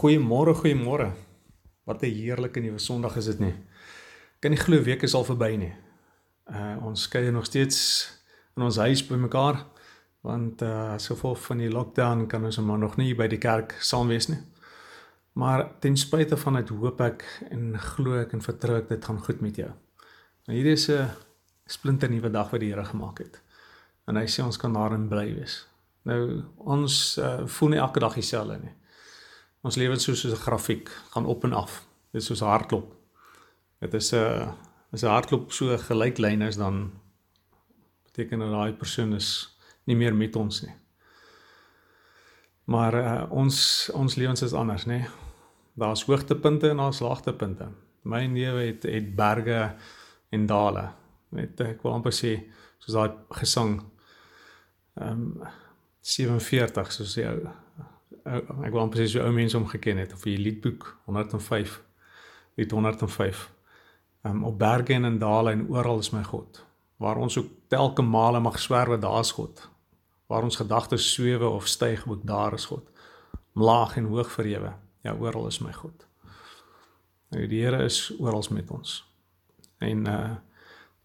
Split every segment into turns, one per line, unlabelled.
Goeiemôre, goeiemôre. Wat 'n heerlike nuwe Sondag is dit nie. Kan nie glo week is al verby nie. Uh ons kuier nog steeds in ons huis by mekaar want uh so vol van die lockdown kan ons maar nog nie by die kerk saam wees nie. Maar ten spyte van dit hoop ek en glo ek en vertrou ek dit gaan goed met jou. Nou hierdie is 'n splinter nuwe dag wat die Here gemaak het. En hy sê ons kan daarin bly wees. Nou ons uh, voel nie elke dag dieselfde nie. Ons lewe soos 'n grafiek, gaan op en af. Dit is soos hardloop. Dit is 'n as 'n hardloop so gelyklyn is dan beteken dat daai persoon is nie meer met ons nie. Maar uh, ons ons lewens is anders, nê? Daar's hoogtepunte en daar's laagtepunte. My lewe het het berge en dale. Net ek wil amper sê soos daai gesang ehm um, 47 soos jy ek wou presies hoe ou mense hom geken het of die liedboek 105 lied 105 um, op berge en in dale en oral is my God. Waar ons ook telke male mag swerwe daar's God. Waar ons gedagtes swewe of styg ook daar is God. Laag en hoog verhewe ja oral is my God. Nou die Here is oral met ons. En uh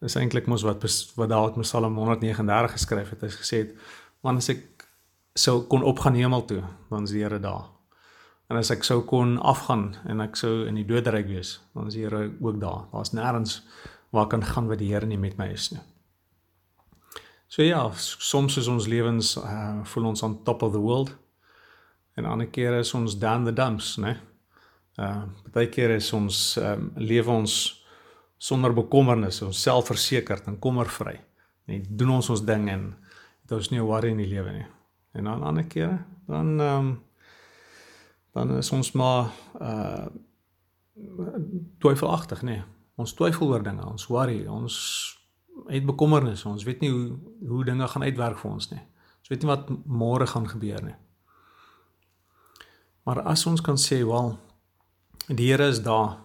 dis eintlik mos wat wat daar met Psalm 139 geskryf het. Hy gesê het want as ek sou kon opgaan hemel toe, dan is die Here daar. En as ek sou kon afgaan en ek sou in die doodryk wees, dan is die Here ook daar. Daar's nêrens waar kan gaan wat die Here nie met my is nie. So ja, soms is ons lewens uh voel ons on top of the world. En ander kere is ons down the dumps, né? Uh baie kere is ons um lewe ons sonder bekommernis, ons selfversekerd en kommervry. Net doen ons ons ding en dit is nie 'n worry in die lewe nie. En dan ander kere dan ehm um, dan is ons maar uh twyfelagtig, nee. Ons twyfel oor dinge, ons worry, ons het bekommernisse, ons weet nie hoe hoe dinge gaan uitwerk vir ons nie. Ons weet nie wat môre gaan gebeur nie. Maar as ons kan sê, "Wel, die Here is daar."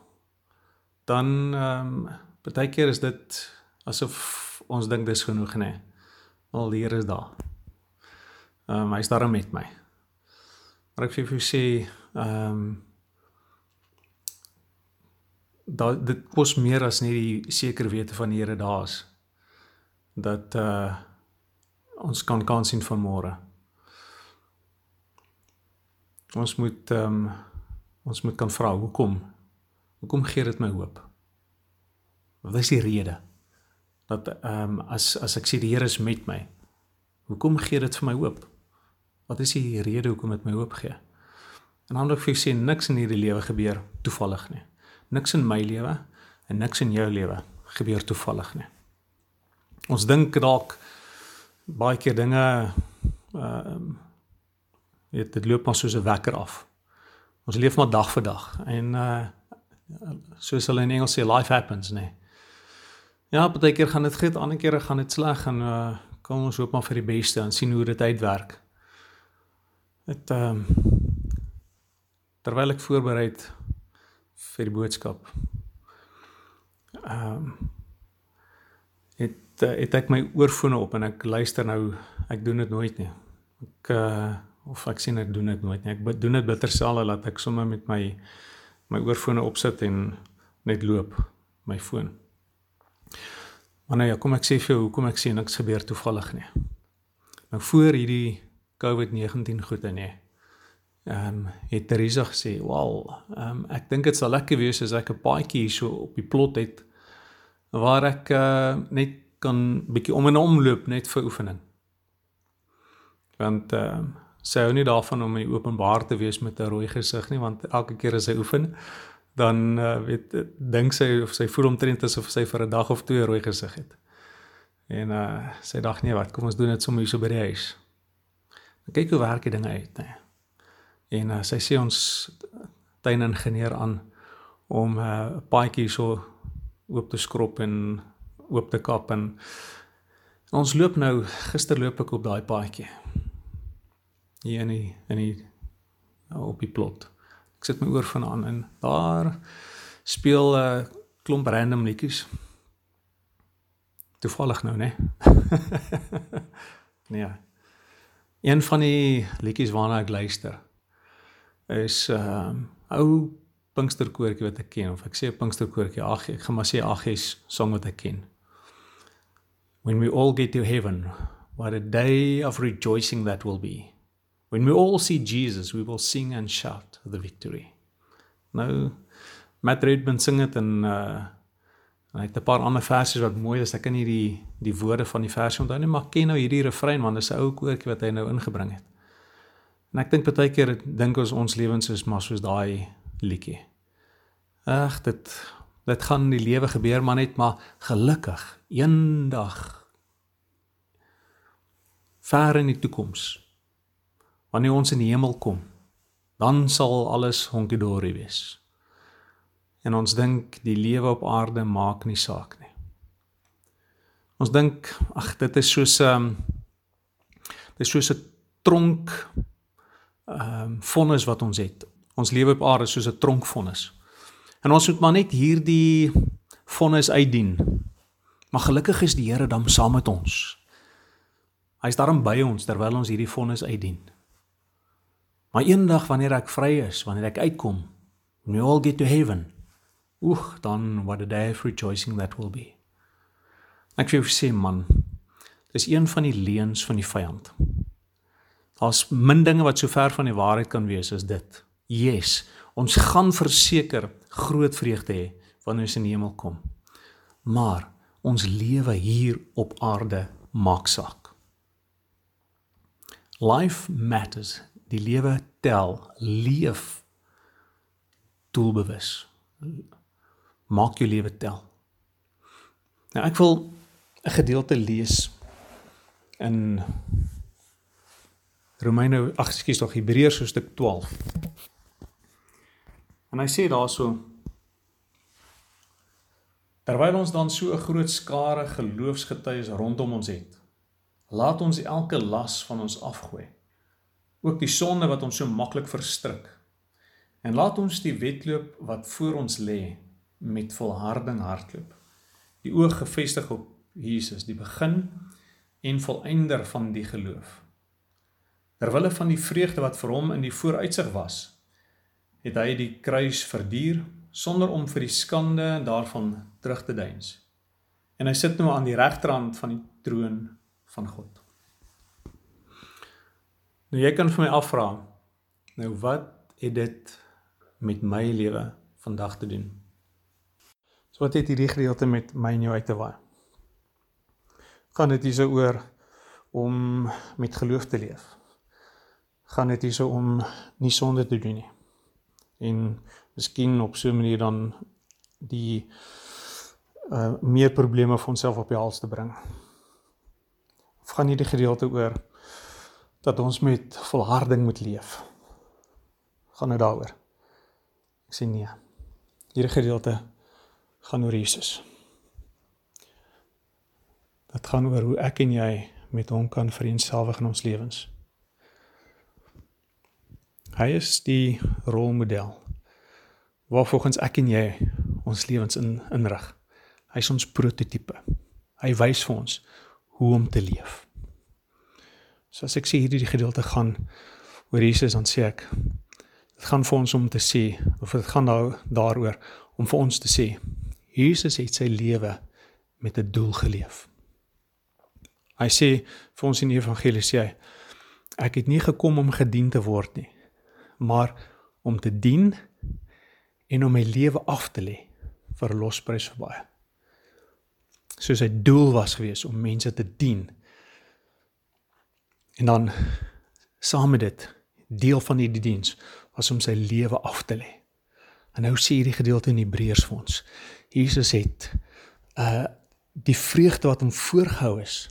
Dan ehm um, baie keer is dit asof ons dink dis genoeg, nê. Al die Here is daar. Ehm um, hy's daar met my. Maar ek vir jou sê ehm dat dit kos meer as net die seker wete van die Here daar's dat uh ons kan kan sien van môre. Ons moet ehm um, ons moet kan vra hoekom? Hoekom gee dit my hoop? Wat is die rede? Dat ehm um, as as ek sê die Here is met my, hoekom gee dit vir my hoop? Wat is die rede hoekom dit my hoop gee? En dan wil ek vir julle sê niks in hierdie lewe gebeur toevallig nie. Niks in my lewe en niks in jou lewe gebeur toevallig nie. Ons dink dalk baie keer dinge ehm uh, dit dit loop maar soos 'n wekker af. Ons leef maar dag vir dag en uh soos hulle in Engels sê life happens, nee. Ja, baie keer gaan dit goed, ander kere gaan dit sleg en uh kom ons hoop maar vir die beste en sien hoe dit uitwerk. Dit ehm um, terwyl ek voorberei vir die boodskap. Ehm um, het het ek my oorfone op en ek luister nou, ek doen dit nooit nie. Ek uh of ek sien ek doen dit nooit nie. Ek doen dit bitter selde dat ek sommer met my my oorfone opsit en net loop my foon. Maar nou ja, kom ek sê vir jou hoekom ek sê niks gebeur toevallig nie. Nou voor hierdie COVID-19 goed in hè. Ehm um, het Teresa gesê, "Wel, ehm um, ek dink dit sal lekker wees as ek 'n paadjie hier so op die plot het waar ek uh, net kan bietjie om en om loop net vir oefening." Want ehm um, sy hou nie daarvan om in openbaar te wees met 'n rooi gesig nie, want elke keer as sy oefen, dan uh, weet dink sy of sy voel omtrent asof sy vir 'n dag of twee rooi gesig het. En uh sy dink nee, wat, kom ons doen dit sommer hier so by die huis kyk hoe werk die dinge uit nê. En uh, sy sê ons tuiningenieur aan om 'n uh, paadjie so oop te skrob en oop te kap en, en ons loop nou gister loop ek op daai paadjie. Hier in die in die op die plot. Ek sit my oor van aan en daar speel 'n uh, klomp random liedjies. Toevallig nou, né? nee. Een van die liedjies waarna ek luister is 'n uh, ou Pinksterkoortjie wat ek ken of ek sê 'n Pinksterkoortjie, ag ek gaan maar sê Aggies song wat ek ken. When we all get to heaven, what a day of rejoicing that will be. When we all see Jesus, we will sing and shout the victory. Nou Matt Redman sing dit in uh hy het 'n paar ander versies wat mooi is. Ek kan nie die die woorde van die versie onthou nie, maar ken nou hierdie refrein want dit is 'n ou koortjie wat hy nou ingebring het. En ek dink baie keer dink ons ons lewens is maar soos daai liedjie. Ag, dit dit gaan in die lewe gebeur maar net maar gelukkig eendag ver in die toekoms wanneer ons in die hemel kom, dan sal alles honkie-dorie wees en ons dink die lewe op aarde maak nie saak nie. Ons dink ag dit is soos 'n um, dit is soos 'n tronk ehm um, vonnis wat ons het. Ons lewe op aarde soos 'n tronkvonnis. En ons moet maar net hierdie vonnis uitdien. Maar gelukkig is die Here dan saam met ons. Hy's daarom by ons terwyl ons hierdie vonnis uitdien. Maar eendag wanneer ek vry is, wanneer ek uitkom, we all get to heaven, Oeg, dan what a day of rejoicing that will be. Ek wil sê man, dis een van die leuns van die vyand. Daar's min dinge wat so ver van die waarheid kan wees as dit. Yes, ons gaan verseker groot vreugde hê wanneer ons in die hemel kom. Maar ons lewe hier op aarde maak saak. Life matters. Die lewe tel. Leef doelbewus maak jou lewe tel. Nou ek wil 'n gedeelte lees in Romeine, ag ekskuus tog Hebreërs hoofstuk 12. En hy sê daarso Terwyl ons dan so 'n groot skare geloofsgetuies rondom ons het, laat ons elke las van ons afgooi. Ook die sonde wat ons so maklik verstrik. En laat ons die wedloop wat voor ons lê met volharding hardloop. Die oog gefestig op Jesus, die begin en volëinder van die geloof. Terwille van die vreugde wat vir hom in die vooruitsig was, het hy die kruis verduur sonder om vir die skande daarvan terug te deins. En hy sit nou aan die regterhand van die troon van God. Nou jy kan vir my afvra, nou wat het dit met my lewe vandag te doen? So wat het hierdie gedeelte met my en jou uit te waai? Gaan dit hierso oor om met geloof te leef? Gaan dit hierso om nie sonde te doen nie? En miskien op so 'n manier dan die uh meer probleme vir onsself op die hals te bring. Of gaan hierdie gedeelte oor dat ons met volharding moet leef? Gaan dit daaroor? Ek sê nee. Hierdie gedeelte gaan oor Jesus. Dit gaan oor hoe ek en jy met hom kan vereenselwig in ons lewens. Hy is die rolmodel waarvolgens ek en jy ons lewens in inrig. Hy is ons prototipe. Hy wys vir ons hoe om te leef. So as ek sê hierdie gedeelte gaan oor Jesus dan sê ek dit gaan vir ons om te sê of dit gaan nou daaroor om vir ons te sê Jesus het sy lewe met 'n doel geleef. Hy sê vir ons in die evangelie sê hy ek het nie gekom om gedien te word nie, maar om te dien en om my lewe af te lê vir losprys vir baie. So sy doel was gewees om mense te dien. En dan saam met dit deel van hierdie diens was om sy lewe af te lê. En nou sê hierdie gedeelte in Hebreërs vir ons. Jesus het uh die vreugde wat hom voorgehou is.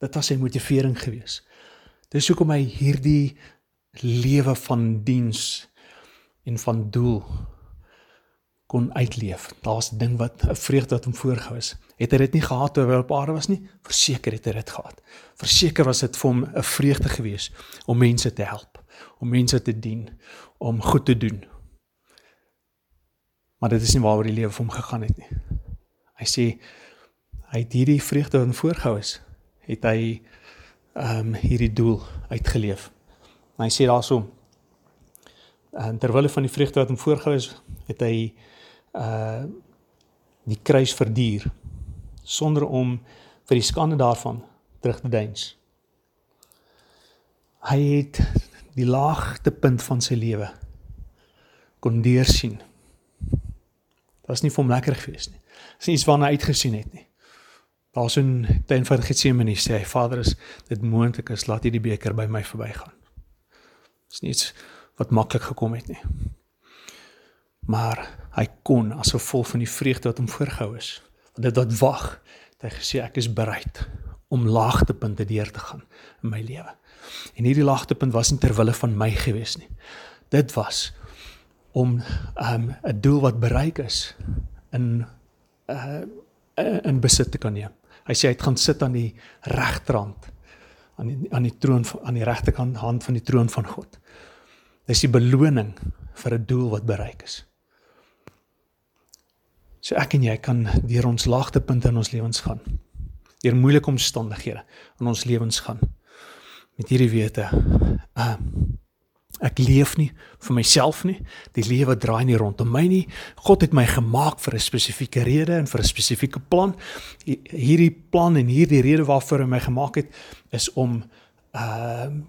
Dit was sy motivering gewees. Dis hoekom hy hierdie lewe van diens en van doel kon uitleef. Daar's 'n ding wat 'n vreugde wat hom voorgehou is. Het hy dit nie gehad terwyl hy op aarde was nie? Verseker het hy dit gehad. Verseker was dit vir hom 'n vreugde gewees om mense te help, om mense te dien, om goed te doen, Maar dit is nie waaroor die lewe vir hom gegaan het nie. Hy sê hy het hierdie vreugde wat voorgehou is, het hy ehm um, hierdie doel uitgeleef. Hy sê daarso En terwyl hy van die vreugde wat hom voorgehou is, het hy uh die kruis verduur sonder om vir die skande daarvan terug te deins. Hy het die laagtepunt van sy lewe kon deursien. Was nie vir hom lekker gewees nie. Dis iets waarna hy uitgesien het nie. Daar's 'n tuin van Getsemane sê hy Vader is dit moontlik is laat hierdie beker by my verbygaan. Dis nie iets wat maklik gekom het nie. Maar hy kon as gevolg van die vreugde wat hom voorgehou is, want dit wat wag, het hy gesê ek is bereid om laagtepunte deur te gaan in my lewe. En hierdie laagtepunt was nie ter wille van my gewees nie. Dit was om um, 'n um, doel wat bereik is in uh in besit te kan neem. Hy sê hy het gaan sit aan die regterhand aan die aan die troon aan die regterkant hand van die troon van God. Dis die beloning vir 'n doel wat bereik is. So ek en jy kan deur ons laagtepunte in ons lewens gaan. Deur moeilike omstandighede in ons lewens gaan. Met hierdie wete, ehm uh, Ek leef nie vir myself nie. Die lewe draai nie rondom my nie. God het my gemaak vir 'n spesifieke rede en vir 'n spesifieke plan. Hierdie plan en hierdie rede waarvoor hy my gemaak het is om ehm uh,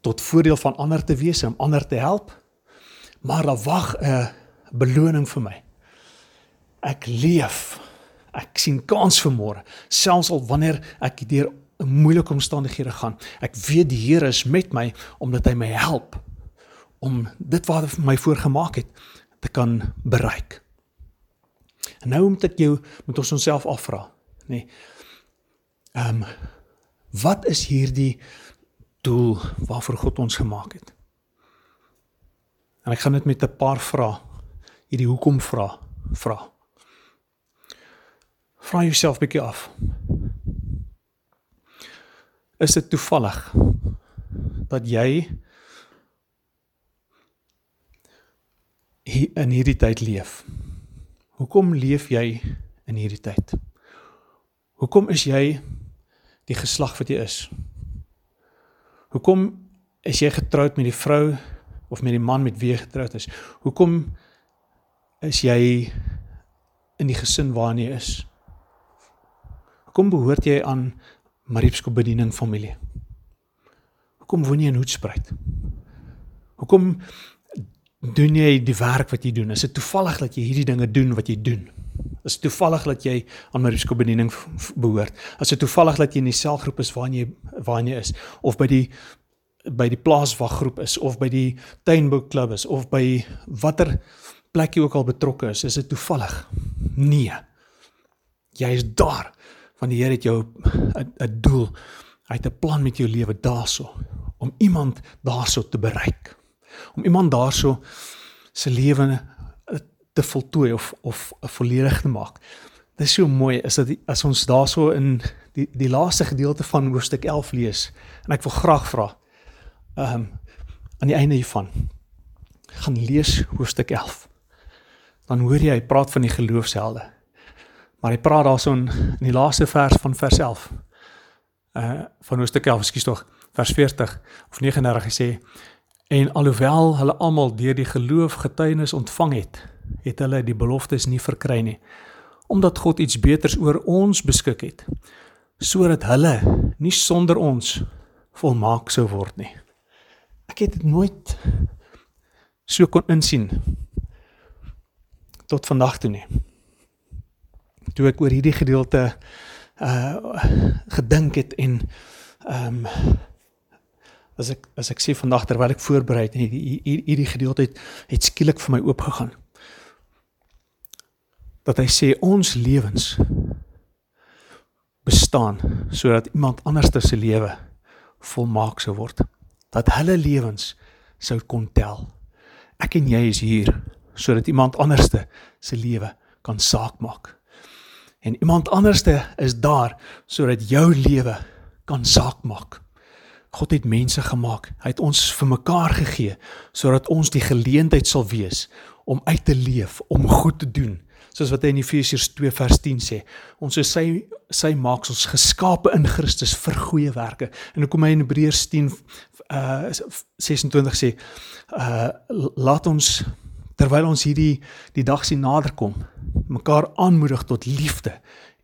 tot voordeel van ander te wees en om ander te help. Maar daar wag 'n beloning vir my. Ek leef. Ek sien kans vir môre, selfs al wanneer ek deur moeilike omstandighede gaan. Ek weet die Here is met my omdat hy my help om dit wat my voorgemaak het te kan bereik. En nou moet ek jou moet ons onsself afvra, nê. Nee, ehm um, wat is hierdie doel waarvoor God ons gemaak het? En ek gaan dit met 'n paar vrae hierdie hoekom vra vra. Vra jouself bietjie af. Is dit toevallig dat jy in hierdie tyd leef. Hoekom leef jy in hierdie tyd? Hoekom is jy die geslag wat jy is? Hoekom is jy getroud met die vrou of met die man met wie jy getroud is? Hoekom is jy in die gesin waarin jy is? Hoekom behoort jy aan Mariepsko bediening familie? Hoekom woon jy in Hoedspruit? Hoekom doen jy die werk wat jy doen? Is dit toevallig dat jy hierdie dinge doen wat jy doen? Is dit toevallig dat jy aan Marisko bediening behoort? Is dit toevallig dat jy in die selgroep is waarin jy waarin jy is of by die by die plaaswaggroep is of by die tuinboekklub is of by watter plek jy ook al betrokke is, is dit toevallig? Nee. Jy is daar want die Here het jou 'n doel. Hy het 'n plan met jou lewe daarso om iemand daarso te bereik om iemand daarso se lewe te voltooi of of volledig te maak. Dit is so mooi is dat as ons daarso in die die laaste gedeelte van hoofstuk 11 lees en ek wil graag vra ehm um, aan die einde hiervan gaan lees hoofstuk 11. Dan hoor jy hy praat van die geloofshelde. Maar hy praat daarso in, in die laaste vers van vers 11. Uh van hoofstuk 11, ekskuus tog, vers 40 of 39 hy sê En alhoewel hulle almal deur die geloof getuienis ontvang het, het hulle die beloftes nie verkry nie, omdat God iets beters oor ons beskik het, sodat hulle nie sonder ons volmaak sou word nie. Ek het dit nooit so kon insien tot vandag toe nie. Toe ek oor hierdie gedeelte uh gedink het en ehm um, as ek as ek sê vandag terwyl ek voorberei het hierdie hierdie gedeelte het, het skielik vir my oopgegaan. Dat hy sê ons lewens bestaan sodat iemand anders se lewe volmaak sou word. Dat hulle lewens sou kon tel. Ek en jy is hier sodat iemand anders se lewe kan saak maak. En iemand anders is daar sodat jou lewe kan saak maak. God het mense gemaak. Hy het ons vir mekaar gegee sodat ons die geleentheid sal wees om uit te leef, om goed te doen,
soos wat hy in Efesiërs 2 vers 10 sê. Ons is sy sy maaksels geskape in Christus vir goeie werke. En dan kom hy in Hebreërs 10 uh 26 sê uh laat ons terwyl ons hierdie die dag sien naderkom, mekaar aanmoedig tot liefde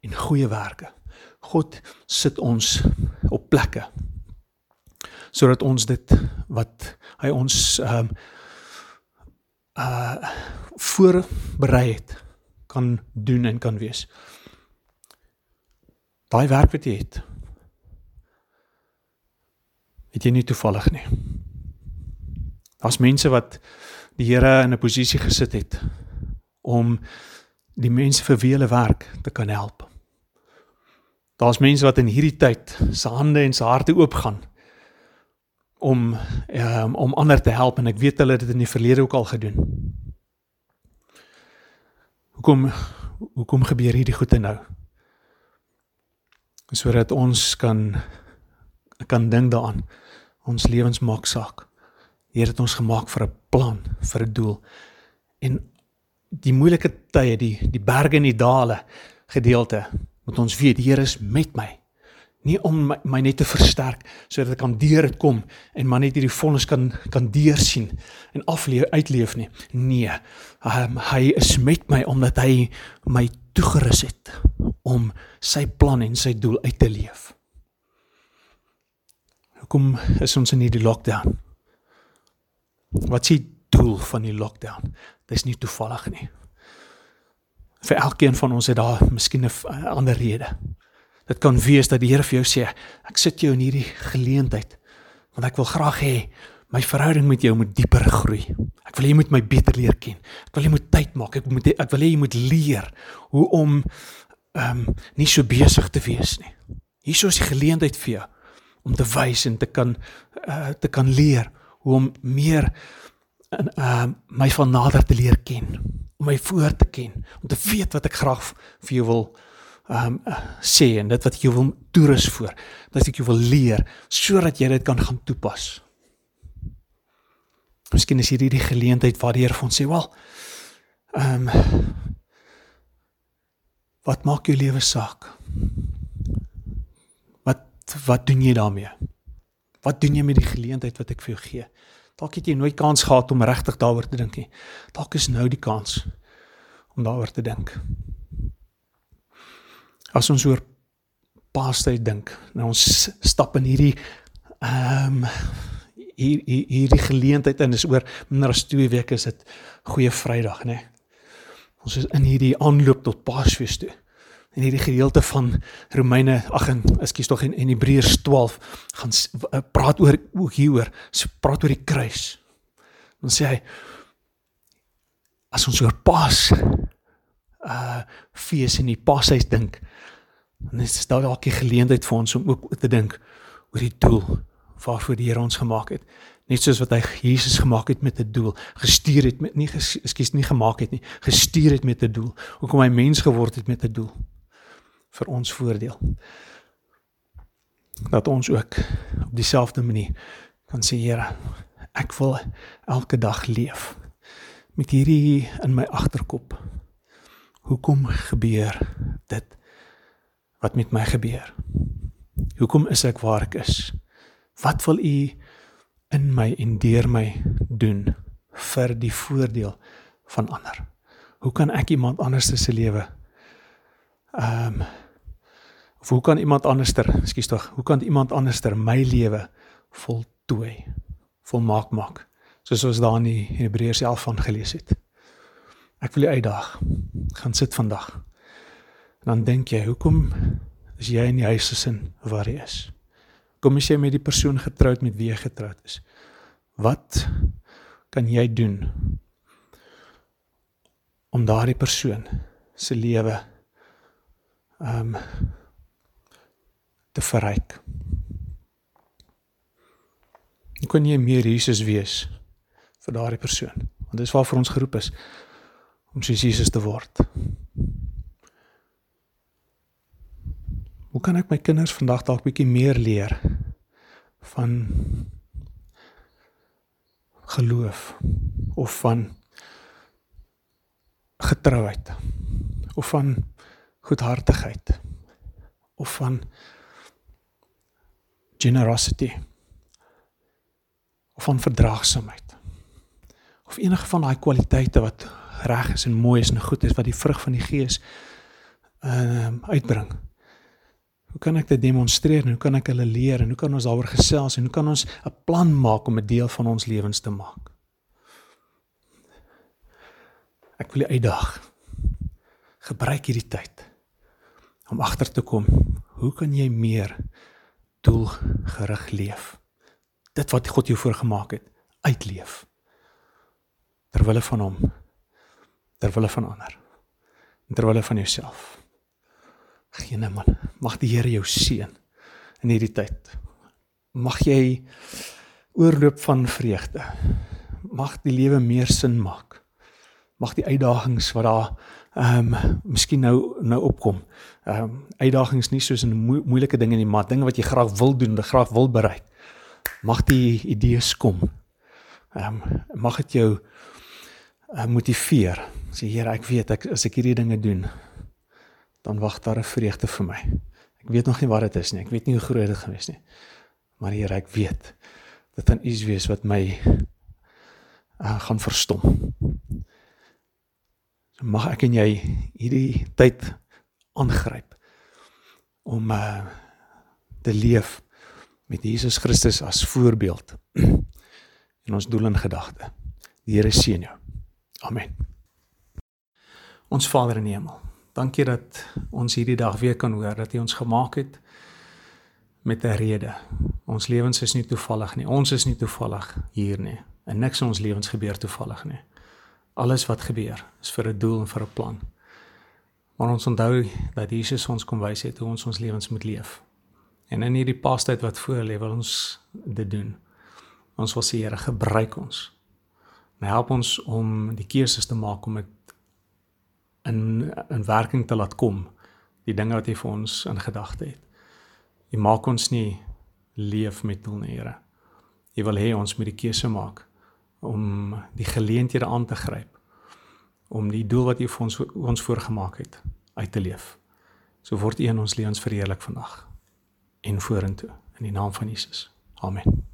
en goeie werke. God sit ons op plekke sodat ons dit wat hy ons ehm um, uh voorberei het kan doen en kan wees. Daai werk wat jy het. Het jy nie toevallig nie. Daar's mense wat die Here in 'n posisie gesit het om die mense vir wie hulle werk te kan help. Daar's mense wat in hierdie tyd se hande en se harte oopgaan om um, om ander te help en ek weet hulle het dit in die verlede ook al gedoen. Hoekom hoekom gebeur hierdie goede nou? Sodat ons kan kan dink daaraan. Ons lewens maak saak. Here het ons gemaak vir 'n plan, vir 'n doel. En die moeilike tye, die die berge en die dale gedeelte, moet ons weet die Here is met my nie om my, my net te versterk sodat ek kan deur dit kom en maar net hierdie vonnis kan kan deursien en afleef uitleef nie. Nee um, hy is met my omdat hy my toegerus het om sy plan en sy doel uit te leef. Hoekom is ons in hierdie lockdown? Wat is die doel van die lockdown? Dis nie toevallig nie. Vir elkeen van ons het daar miskien 'n ander rede Dit kan wees dat die Here vir jou sê, ek sit jou in hierdie geleentheid want ek wil graag hê my verhouding met jou moet dieper groei. Ek wil hê jy moet my beter leer ken. Ek wil jy moet tyd maak. Ek moet ek wil hê jy moet leer hoe om ehm um, nie so besig te wees nie. Hierso is die geleentheid vir jou om te wys en te kan uh, te kan leer hoe om meer en uh, my van nader te leer ken, om my voor te ken, om te weet wat ek graag vir jou wil um sê en dit wat ek jou wil toerus voor, dat ek jou wil leer sodat jy dit kan gaan toepas. Miskien is hierdie die geleentheid waar die Here vir ons sê, "Wel, um wat maak jou lewe saak? Wat wat doen jy daarmee? Wat doen jy met die geleentheid wat ek vir jou gee? Dalk het jy nooit kans gehad om regtig daaroor te dink nie. Dalk is nou die kans om daaroor te dink as ons oor Paastyd dink, nou ons stap in hierdie ehm um, hier, hier hierdie geleentheid en is oor minder as 2 weke is dit Goeie Vrydag, nê. Nee. Ons is in hierdie aanloop tot Paasfees toe. In hierdie gedeelte van Romeine, ag en ekskuus tog in, in Hebreërs 12 gaan uh, praat oor ook hieroor, praat oor die kruis. Dan sê hy as ons oor Paas uh fees in die pashuis dink, dan is daar dalk 'n geleentheid vir ons om ook te dink oor die doel waarvoor die Here ons gemaak het. Net soos wat hy Jesus gemaak het met 'n doel, gestuur het met nie ekskuus nie gemaak het nie, gestuur het met 'n doel. Hoekom hy mens geword het met 'n doel vir ons voordeel. Dat ons ook op dieselfde manier kan sê Here, ek wil elke dag leef met hierdie in my agterkop Hoekom gebeur dit wat met my gebeur? Hoekom is ek waar ek is? Wat wil u in my en deur my doen vir die voordeel van ander? Hoe kan ek iemand anders se lewe ehm um, of hoe kan iemand anderster, ekskuus tog, hoe kan iemand anderster my lewe voltooi, volmaak maak? Soos ons daar in Hebreërs 11 van gelees het. Ek wil jou uitdaag. Gaan sit vandag. En dan dink jy, hoekom is jy in die huis gesin waar jy is? Kom as jy met die persoon getroud met wie jy getroud is. Wat kan jy doen om daardie persoon se lewe ehm um, te verryk? Hoe kan jy meer Jesus wees vir daardie persoon? Want dis waarvoor ons geroep is om soos Jesus te word. Hoe kan ek my kinders vandag dalk bietjie meer leer van geloof of van getrouheid? of van goedhartigheid of van generosity of van verdraagsaamheid of enige van daai kwaliteite wat reg is en mooi is en goed is wat die vrug van die gees ehm uh, uitbring. Hoe kan ek dit demonstreer en hoe kan ek hulle leer en hoe kan ons daaroor gesels en hoe kan ons 'n plan maak om 'n deel van ons lewens te maak? Ek wil uitdaag. Gebruik hierdie tyd om agter te kom, hoe kan jy meer doelgerig leef? Dit wat God jou voorgemaak het, uitleef. Ter wille van hom, ter wille van ander, en ter wille van jouself. Geen man, mag die Here jou seën in hierdie tyd. Mag jy oorloop van vreugde. Mag die lewe meer sin maak. Mag die uitdagings wat daar ehm um, miskien nou nou opkom. Ehm um, uitdagings nie soos 'n moe, moeilike dinge nie, maar dinge wat jy graag wil doen, wat graag wil bereik. Mag die idees kom. Ehm um, mag dit jou motiveer. Sê Here, ek weet ek as ek hierdie dinge doen, dan wag daar 'n vreugde vir my. Ek weet nog nie wat dit is nie. Ek weet nie hoe groot dit gaan wees nie. Maar Here, ek weet dit gaan iets wees wat my uh, gaan verstom. So mag ek en jy hierdie tyd aangryp om uh, te leef met Jesus Christus as voorbeeld in ons doel en gedagte. Die Here seën jou. Amen. Ons Vader in die hemel. Dankie dat ons hierdie dag weer kan hoor dat U ons gemaak het met 'n rede. Ons lewens is nie toevallig nie. Ons is nie toevallig hier nie. En niks in ons lewens gebeur toevallig nie. Alles wat gebeur is vir 'n doel en vir 'n plan. Maar ons onthou dat Jesus ons kom wys het hoe ons ons lewens moet leef. En in hierdie pastyd wat voor lê, wil ons dit doen. Ons wil sê Here, gebruik ons. En help ons om die keuses te maak om dit in in werking te laat kom die dinge wat hy vir ons in gedagte het. Hy maak ons nie leef met doel nie, Here. Hy wil hê ons moet die keuse maak om die geleenthede aan te gryp om die doel wat hy vir ons ons voorgemaak het uit te leef. So word U in ons lewens verheerlik vandag en vorentoe in die naam van Jesus. Amen.